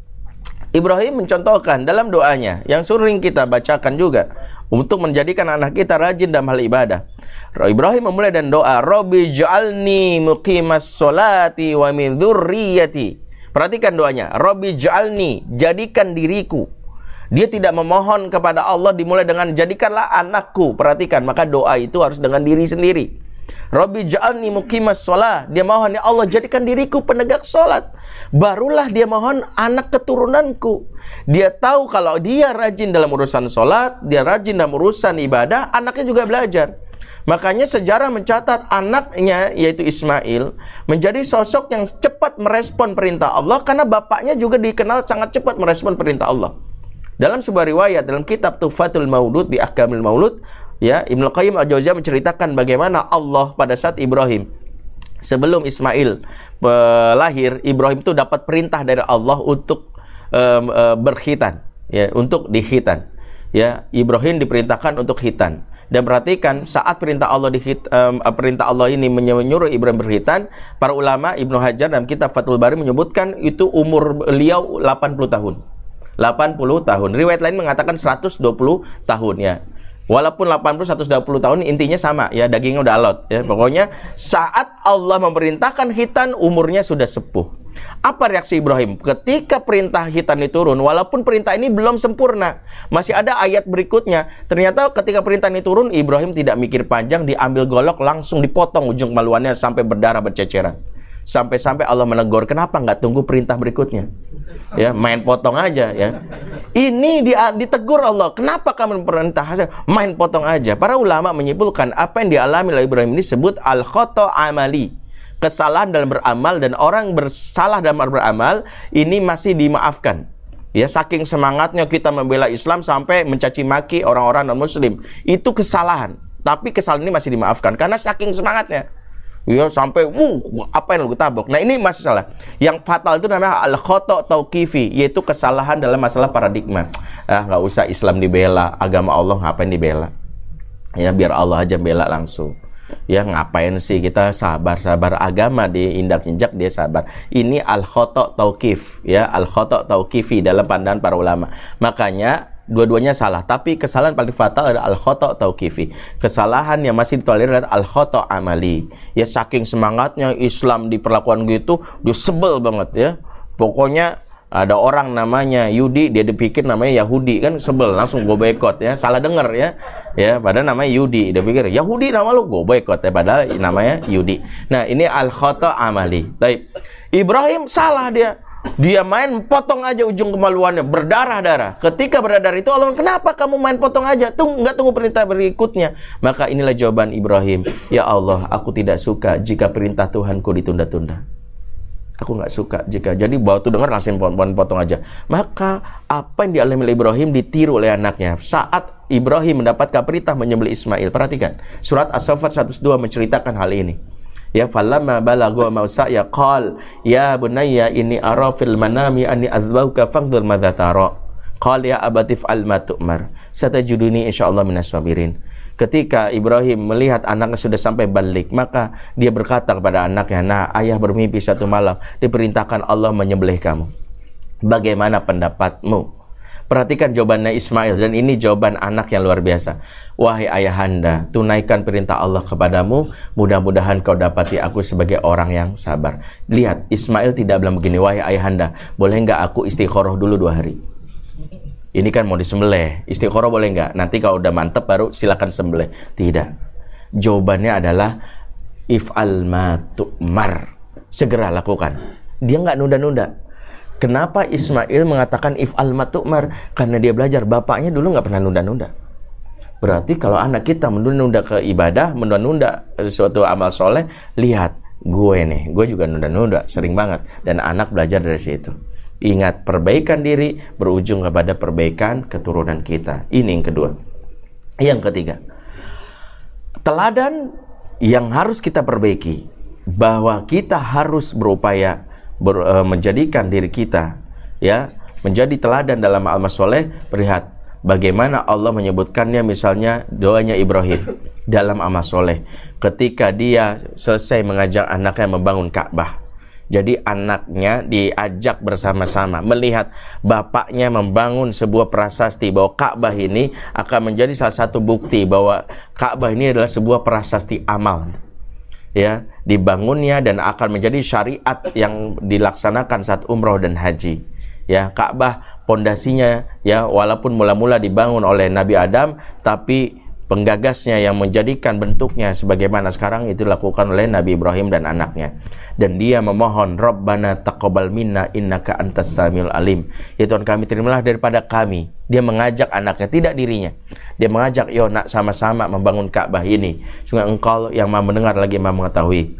Ibrahim mencontohkan dalam doanya yang sering kita bacakan juga untuk menjadikan anak kita rajin dalam hal ibadah. Ibrahim memulai dan doa, Robbi ja'alni muqimas solati wa min dzurriyyati. Perhatikan doanya, Robbi ja'alni, jadikan diriku. Dia tidak memohon kepada Allah dimulai dengan jadikanlah anakku. Perhatikan, maka doa itu harus dengan diri sendiri. Rabbi ja'alni muqimas sholat. Dia mohon, ya Allah jadikan diriku penegak sholat. Barulah dia mohon anak keturunanku. Dia tahu kalau dia rajin dalam urusan sholat, dia rajin dalam urusan ibadah, anaknya juga belajar. Makanya sejarah mencatat anaknya yaitu Ismail menjadi sosok yang cepat merespon perintah Allah karena bapaknya juga dikenal sangat cepat merespon perintah Allah. Dalam sebuah riwayat dalam kitab Tufatul Maulud di Ahkamil Maulud, ya Ibnu Qayyim Al-Jauziyah menceritakan bagaimana Allah pada saat Ibrahim sebelum Ismail lahir, Ibrahim itu dapat perintah dari Allah untuk um, uh, berkhitan, ya, untuk dikhitan. Ya, Ibrahim diperintahkan untuk khitan. Dan perhatikan saat perintah Allah di um, perintah Allah ini menyuruh Ibrahim berkhitan, para ulama Ibnu Hajar dalam kitab Fathul Bari menyebutkan itu umur beliau 80 tahun. 80 tahun. Riwayat lain mengatakan 120 tahun ya. Walaupun 80 120 tahun intinya sama ya, dagingnya udah alot ya. Pokoknya saat Allah memerintahkan hitan umurnya sudah sepuh. Apa reaksi Ibrahim? Ketika perintah hitan ini turun, walaupun perintah ini belum sempurna, masih ada ayat berikutnya. Ternyata ketika perintah ini turun, Ibrahim tidak mikir panjang, diambil golok langsung dipotong ujung maluannya sampai berdarah berceceran. Sampai-sampai Allah menegur, kenapa nggak tunggu perintah berikutnya? Ya, main potong aja ya. Ini dia ditegur Allah. Kenapa kamu perintah main potong aja? Para ulama menyimpulkan apa yang dialami oleh Ibrahim ini disebut al khoto amali. Kesalahan dalam beramal dan orang bersalah dalam beramal ini masih dimaafkan. Ya, saking semangatnya kita membela Islam sampai mencaci maki orang-orang non muslim. Itu kesalahan. Tapi kesalahan ini masih dimaafkan karena saking semangatnya. Ya sampai uh apa yang lu tabok. Nah ini masalah. Yang fatal itu namanya al khoto tauqifi yaitu kesalahan dalam masalah paradigma. Ah nggak usah Islam dibela, agama Allah ngapain dibela? Ya biar Allah aja bela langsung. Ya ngapain sih kita sabar-sabar agama di indak injak dia sabar. Ini al khoto tauqif ya al khoto tauqifi dalam pandangan para ulama. Makanya dua-duanya salah. Tapi kesalahan paling fatal adalah al khoto tauqifi kesalahan yang masih ditolerir adalah al khoto amali. Ya saking semangatnya Islam diperlakukan gitu dia sebel banget ya. Pokoknya ada orang namanya Yudi dia dipikir namanya Yahudi. Kan sebel langsung gue boykot ya. Salah denger ya. Ya padahal namanya Yudi. Dia pikir Yahudi nama lu gue boykot ya. Padahal namanya Yudi. Nah ini al khoto amali. Taib. Ibrahim salah dia dia main potong aja ujung kemaluannya berdarah-darah. Ketika berdarah itu Allah kenapa kamu main potong aja? Tunggu nggak tunggu perintah berikutnya. Maka inilah jawaban Ibrahim. Ya Allah, aku tidak suka jika perintah Tuhanku ditunda-tunda. Aku nggak suka jika jadi bawa tuh dengar langsung potong, potong aja. Maka apa yang dialami oleh Ibrahim ditiru oleh anaknya. Saat Ibrahim mendapatkan perintah menyembelih Ismail. Perhatikan, surat As-Saffat 102 menceritakan hal ini ya falamma balagha mausa ya qal ya bunayya ini ara fil manami anni azbauka fangdur madza tara qal ya abatif al ma tu'mar satajuduni insyaallah minas sabirin Ketika Ibrahim melihat anaknya sudah sampai balik, maka dia berkata kepada anaknya, "Nah, ayah bermimpi satu malam diperintahkan Allah menyembelih kamu. Bagaimana pendapatmu?" Perhatikan jawabannya Ismail dan ini jawaban anak yang luar biasa. Wahai ayahanda, tunaikan perintah Allah kepadamu, mudah-mudahan kau dapati aku sebagai orang yang sabar. Lihat, Ismail tidak bilang begini, wahai ayahanda, boleh nggak aku istiqoroh dulu dua hari? Ini kan mau disembelih, istiqoroh boleh nggak? Nanti kalau udah mantep baru silakan sembelih. Tidak. Jawabannya adalah ma tu'mar. Segera lakukan. Dia nggak nunda-nunda Kenapa Ismail mengatakan if al matukmar? Karena dia belajar bapaknya dulu nggak pernah nunda-nunda. Berarti kalau anak kita menunda-nunda ke ibadah, menunda-nunda suatu amal soleh, lihat gue nih, gue juga nunda-nunda, sering banget. Dan anak belajar dari situ. Ingat, perbaikan diri berujung kepada perbaikan keturunan kita. Ini yang kedua. Yang ketiga, teladan yang harus kita perbaiki bahwa kita harus berupaya ber, uh, menjadikan diri kita ya menjadi teladan dalam amal soleh perlihat bagaimana Allah menyebutkannya misalnya doanya Ibrahim dalam amal soleh. Ketika dia selesai mengajak anaknya membangun Ka'bah. Jadi anaknya diajak bersama-sama melihat bapaknya membangun sebuah prasasti bahwa Ka'bah ini akan menjadi salah satu bukti bahwa Ka'bah ini adalah sebuah prasasti amal ya dibangunnya dan akan menjadi syariat yang dilaksanakan saat umroh dan haji. Ya Ka'bah pondasinya ya walaupun mula-mula dibangun oleh Nabi Adam tapi penggagasnya yang menjadikan bentuknya sebagaimana sekarang itu dilakukan oleh Nabi Ibrahim dan anaknya. Dan dia memohon Rabbana taqabbal minna innaka antas samiul alim. Ya Tuhan kami terimalah daripada kami. Dia mengajak anaknya tidak dirinya. Dia mengajak yo nak sama-sama membangun Ka'bah ini. Sehingga engkau yang maha mendengar lagi maha mengetahui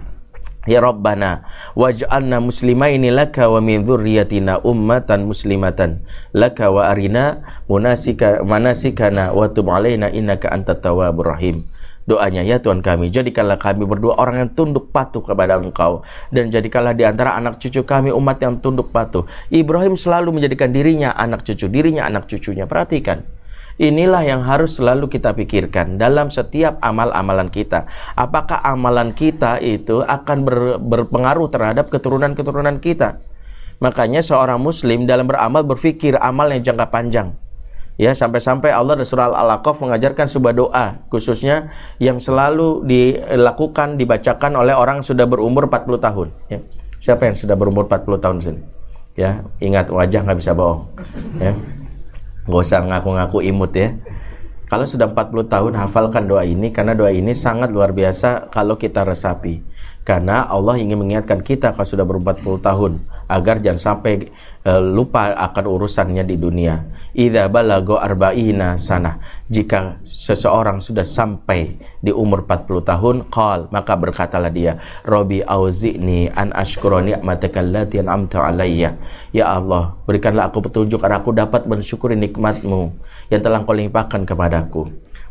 Ya Rabbana waj'alna muslimaini laka wa min dzurriyyatina ummatan muslimatan laka wa arina munasika manasikana wa tub alaina innaka antat tawwabur rahim. Doanya ya Tuhan kami, jadikanlah kami berdua orang yang tunduk patuh kepada Engkau dan jadikanlah di antara anak cucu kami umat yang tunduk patuh. Ibrahim selalu menjadikan dirinya anak cucu, dirinya anak cucunya. Perhatikan. Inilah yang harus selalu kita pikirkan dalam setiap amal-amalan kita. Apakah amalan kita itu akan ber, berpengaruh terhadap keturunan-keturunan kita? Makanya seorang muslim dalam beramal berpikir amal yang jangka panjang. Ya, sampai-sampai Allah dan surah Al-Aqaf mengajarkan sebuah doa khususnya yang selalu dilakukan dibacakan oleh orang sudah berumur 40 tahun, ya. Siapa yang sudah berumur 40 tahun sini? Ya, ingat wajah nggak bisa bohong. Ya. Gak usah ngaku-ngaku imut ya. Kalau sudah 40 tahun hafalkan doa ini karena doa ini sangat luar biasa kalau kita resapi. Karena Allah ingin mengingatkan kita kalau sudah ber 40 tahun agar jangan sampai uh, lupa akan urusannya di dunia. Idza balago arba'ina sana. Jika seseorang sudah sampai di umur 40 tahun, qal maka berkatalah dia, Robi auzi'ni an ashkura ni'mataka allati an'amta alayya. Ya Allah, berikanlah aku petunjuk agar aku dapat mensyukuri nikmatmu yang telah kau limpahkan kepadaku.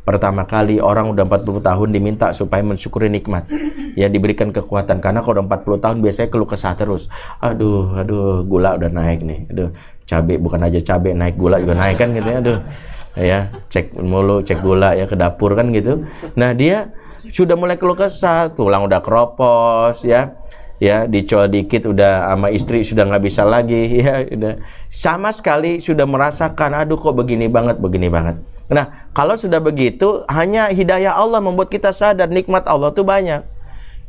Pertama kali orang udah 40 tahun diminta supaya mensyukuri nikmat. Ya diberikan kekuatan karena kalau udah 40 tahun biasanya keluh kesah terus. Aduh, aduh, gula udah naik nih. Aduh, cabai bukan aja cabai naik gula juga naik kan gitu ya. Aduh. Ya, cek mulu, cek gula ya ke dapur kan gitu. Nah, dia sudah mulai keluh kesah, tulang udah keropos ya ya dicol dikit udah sama istri sudah nggak bisa lagi ya udah sama sekali sudah merasakan aduh kok begini banget begini banget Nah, kalau sudah begitu, hanya hidayah Allah membuat kita sadar nikmat Allah itu banyak.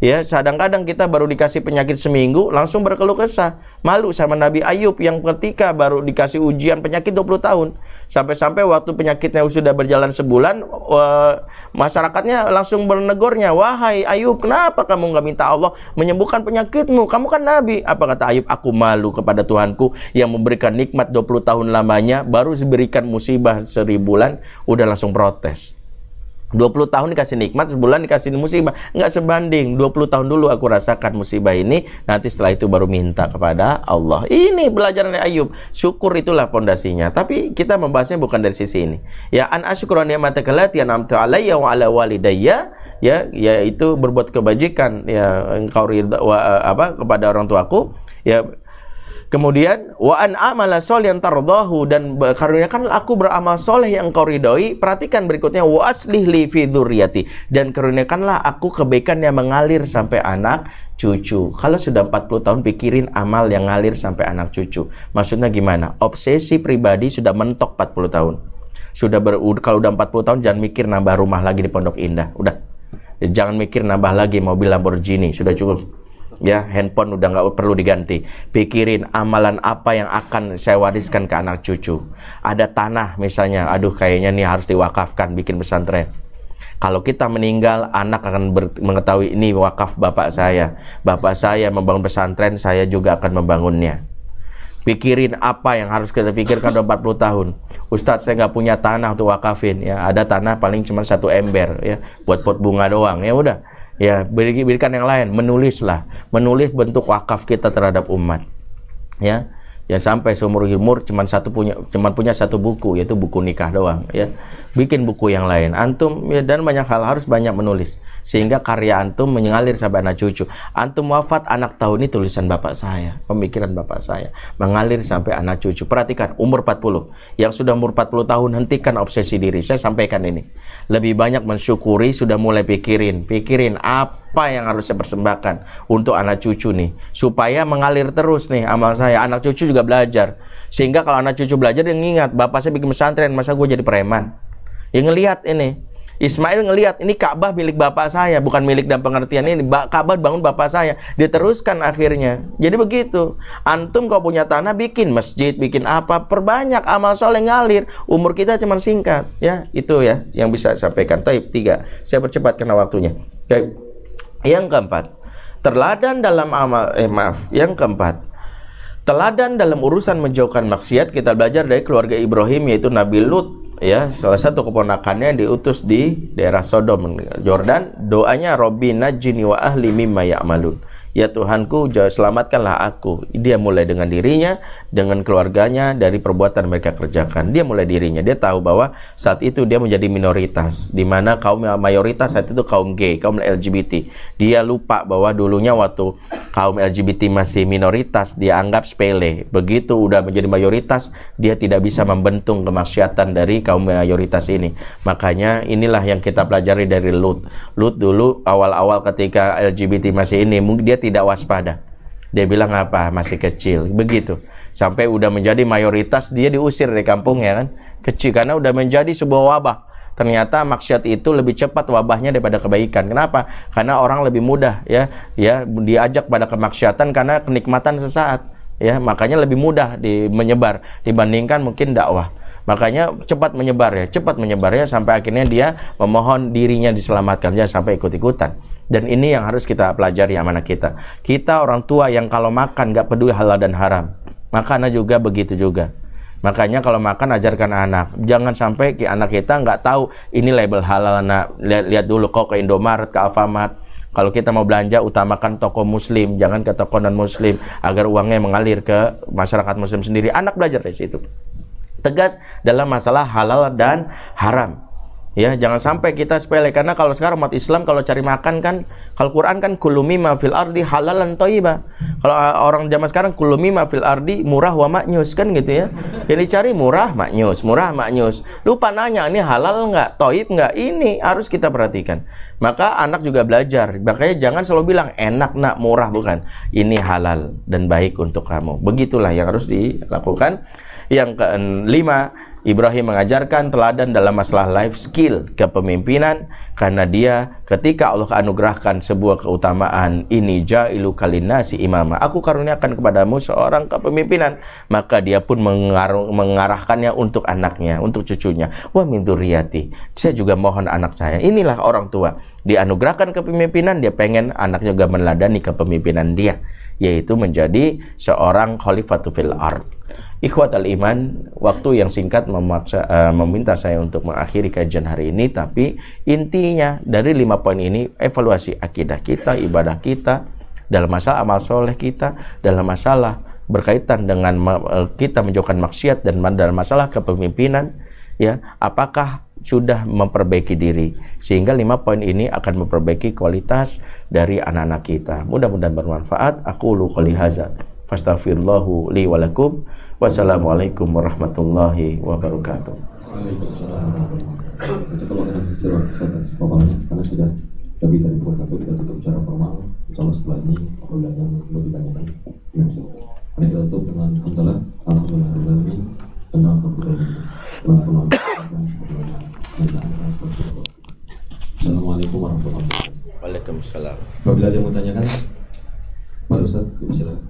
Ya, kadang-kadang kita baru dikasih penyakit seminggu langsung berkeluh kesah. Malu sama Nabi Ayub yang ketika baru dikasih ujian penyakit 20 tahun. Sampai-sampai waktu penyakitnya sudah berjalan sebulan, masyarakatnya langsung bernegornya, "Wahai Ayub, kenapa kamu nggak minta Allah menyembuhkan penyakitmu? Kamu kan nabi." Apa kata Ayub? "Aku malu kepada Tuhanku yang memberikan nikmat 20 tahun lamanya, baru diberikan musibah seribu bulan, udah langsung protes." 20 tahun dikasih nikmat, sebulan dikasih musibah. Enggak sebanding. 20 tahun dulu aku rasakan musibah ini, nanti setelah itu baru minta kepada Allah. Ini belajar dari Ayub. Syukur itulah pondasinya. Tapi kita membahasnya bukan dari sisi ini. Ya an asyukru ni'mataka allati an'amta alayya wa ala walidayya, ya yaitu berbuat kebajikan ya engkau ridha wa, apa kepada orang tuaku, ya Kemudian wa an amala yang tardahu dan karuniakan aku beramal soleh yang kau ridhoi. Perhatikan berikutnya wa aslih li fi dzurriyyati dan karuniakanlah aku kebaikan yang mengalir sampai anak cucu. Kalau sudah 40 tahun pikirin amal yang ngalir sampai anak cucu. Maksudnya gimana? Obsesi pribadi sudah mentok 40 tahun. Sudah ber, kalau udah 40 tahun jangan mikir nambah rumah lagi di Pondok Indah. Udah. Jangan mikir nambah lagi mobil Lamborghini, sudah cukup ya handphone udah nggak perlu diganti. Pikirin amalan apa yang akan saya wariskan ke anak cucu. Ada tanah misalnya aduh kayaknya nih harus diwakafkan bikin pesantren. Kalau kita meninggal anak akan mengetahui ini wakaf bapak saya. Bapak saya membangun pesantren saya juga akan membangunnya. Pikirin apa yang harus kita pikirkan dalam 40 tahun. Ustadz saya nggak punya tanah untuk wakafin. Ya ada tanah paling cuma satu ember ya. Buat pot bunga doang ya udah ya berikan yang lain menulislah. Menulis bentuk wakaf kita terhadap umat. Ya ya sampai seumur umur cuma satu punya cuma punya satu buku yaitu buku nikah doang ya. Bikin buku yang lain. Antum ya, dan banyak hal harus banyak menulis sehingga karya antum mengalir sampai anak cucu. Antum wafat anak tahu ini tulisan bapak saya pemikiran bapak saya. Mengalir sampai anak cucu. Perhatikan umur 40 yang sudah umur 40 tahun hentikan obsesi diri. Saya sampaikan ini. Lebih banyak mensyukuri sudah mulai pikirin. Pikirin apa apa yang harus saya persembahkan untuk anak cucu nih supaya mengalir terus nih amal saya anak cucu juga belajar sehingga kalau anak cucu belajar dia ngingat bapak saya bikin pesantren masa gue jadi preman yang ngelihat ini Ismail ngelihat ini Ka'bah milik bapak saya, bukan milik dan pengertian ini. Ka'bah bangun bapak saya. Diteruskan akhirnya. Jadi begitu. Antum kau punya tanah bikin masjid, bikin apa, perbanyak amal soleh ngalir. Umur kita cuma singkat, ya. Itu ya yang bisa saya sampaikan. Taib tiga. Saya percepat karena waktunya. Taib. Yang keempat, teladan dalam amal eh maaf, yang keempat, teladan dalam urusan menjauhkan maksiat kita belajar dari keluarga Ibrahim yaitu Nabi Lut ya. Salah satu keponakannya yang diutus di daerah Sodom Jordan. Doanya Robbi najini wa ahli mimma ya'malun Ya Tuhanku, selamatkanlah aku. Dia mulai dengan dirinya, dengan keluarganya dari perbuatan mereka kerjakan. Dia mulai dirinya. Dia tahu bahwa saat itu dia menjadi minoritas, di mana kaum mayoritas saat itu kaum gay, kaum LGBT. Dia lupa bahwa dulunya waktu kaum LGBT masih minoritas, dia anggap sepele. Begitu udah menjadi mayoritas, dia tidak bisa membentung kemaksiatan dari kaum mayoritas ini. Makanya inilah yang kita pelajari dari Lut. Lut dulu awal-awal ketika LGBT masih ini, mungkin dia tidak waspada. Dia bilang apa? Masih kecil. Begitu. Sampai udah menjadi mayoritas dia diusir dari kampungnya kan. Kecil karena udah menjadi sebuah wabah. Ternyata maksiat itu lebih cepat wabahnya daripada kebaikan. Kenapa? Karena orang lebih mudah ya, ya diajak pada kemaksiatan karena kenikmatan sesaat. Ya, makanya lebih mudah di menyebar dibandingkan mungkin dakwah. Makanya cepat menyebar ya, cepat menyebar ya sampai akhirnya dia memohon dirinya diselamatkan jangan sampai ikut-ikutan. Dan ini yang harus kita pelajari amanah kita. Kita orang tua yang kalau makan gak peduli halal dan haram. Makanan juga begitu juga. Makanya kalau makan ajarkan anak. Jangan sampai ke anak kita nggak tahu ini label halal. Nah, lihat, lihat dulu kok ke Indomaret, ke Alfamart. Kalau kita mau belanja utamakan toko muslim, jangan ke toko non muslim agar uangnya mengalir ke masyarakat muslim sendiri. Anak belajar dari situ. Tegas dalam masalah halal dan haram. Ya, jangan sampai kita sepele karena kalau sekarang umat Islam kalau cari makan kan kalau Quran kan kulumi ma fil ardi halalan thayyibah. Kalau uh, orang zaman sekarang kulumi ma fil ardi murah wa maknyus kan gitu ya. Yang dicari murah maknyus, murah maknyus. Lupa nanya ini halal nggak, toib nggak? Ini harus kita perhatikan. Maka anak juga belajar. Makanya jangan selalu bilang enak nak murah bukan. Ini halal dan baik untuk kamu. Begitulah yang harus dilakukan. Yang kelima, Ibrahim mengajarkan teladan dalam masalah life skill kepemimpinan karena dia ketika Allah anugerahkan sebuah keutamaan ini jailu kalinasi imama. Aku karuniakan kepadamu seorang kepemimpinan. Maka dia pun mengarahkannya untuk anaknya untuk cucunya. Wa min saya juga mohon anak saya. Inilah orang tua. Dianugerahkan kepemimpinan dia pengen anaknya juga meneladani kepemimpinan dia yaitu menjadi seorang khalifatul fil ard Ikhwat al-iman, waktu yang singkat memaksa, uh, meminta saya untuk mengakhiri kajian hari ini, tapi intinya dari lima poin ini, evaluasi akidah kita, ibadah kita, dalam masalah amal soleh kita, dalam masalah berkaitan dengan uh, kita menjauhkan maksiat dan dalam masalah kepemimpinan, ya, apakah sudah memperbaiki diri? Sehingga lima poin ini akan memperbaiki kualitas dari anak-anak kita. Mudah-mudahan bermanfaat. Aku lu haza fastaghfirullahu li wa lakum. Wassalamualaikum warahmatullahi wabarakatuh. Karena sudah lebih dari pukul satu kita tutup secara formal. Insya setelah ini apabila yang perlu ditanyakan, Mari kita tutup dengan alhamdulillah, alhamdulillah, tentang keputusan Assalamualaikum warahmatullahi wabarakatuh. Waalaikumsalam. Apabila ada yang mau tanyakan, Pak Ustaz, silakan.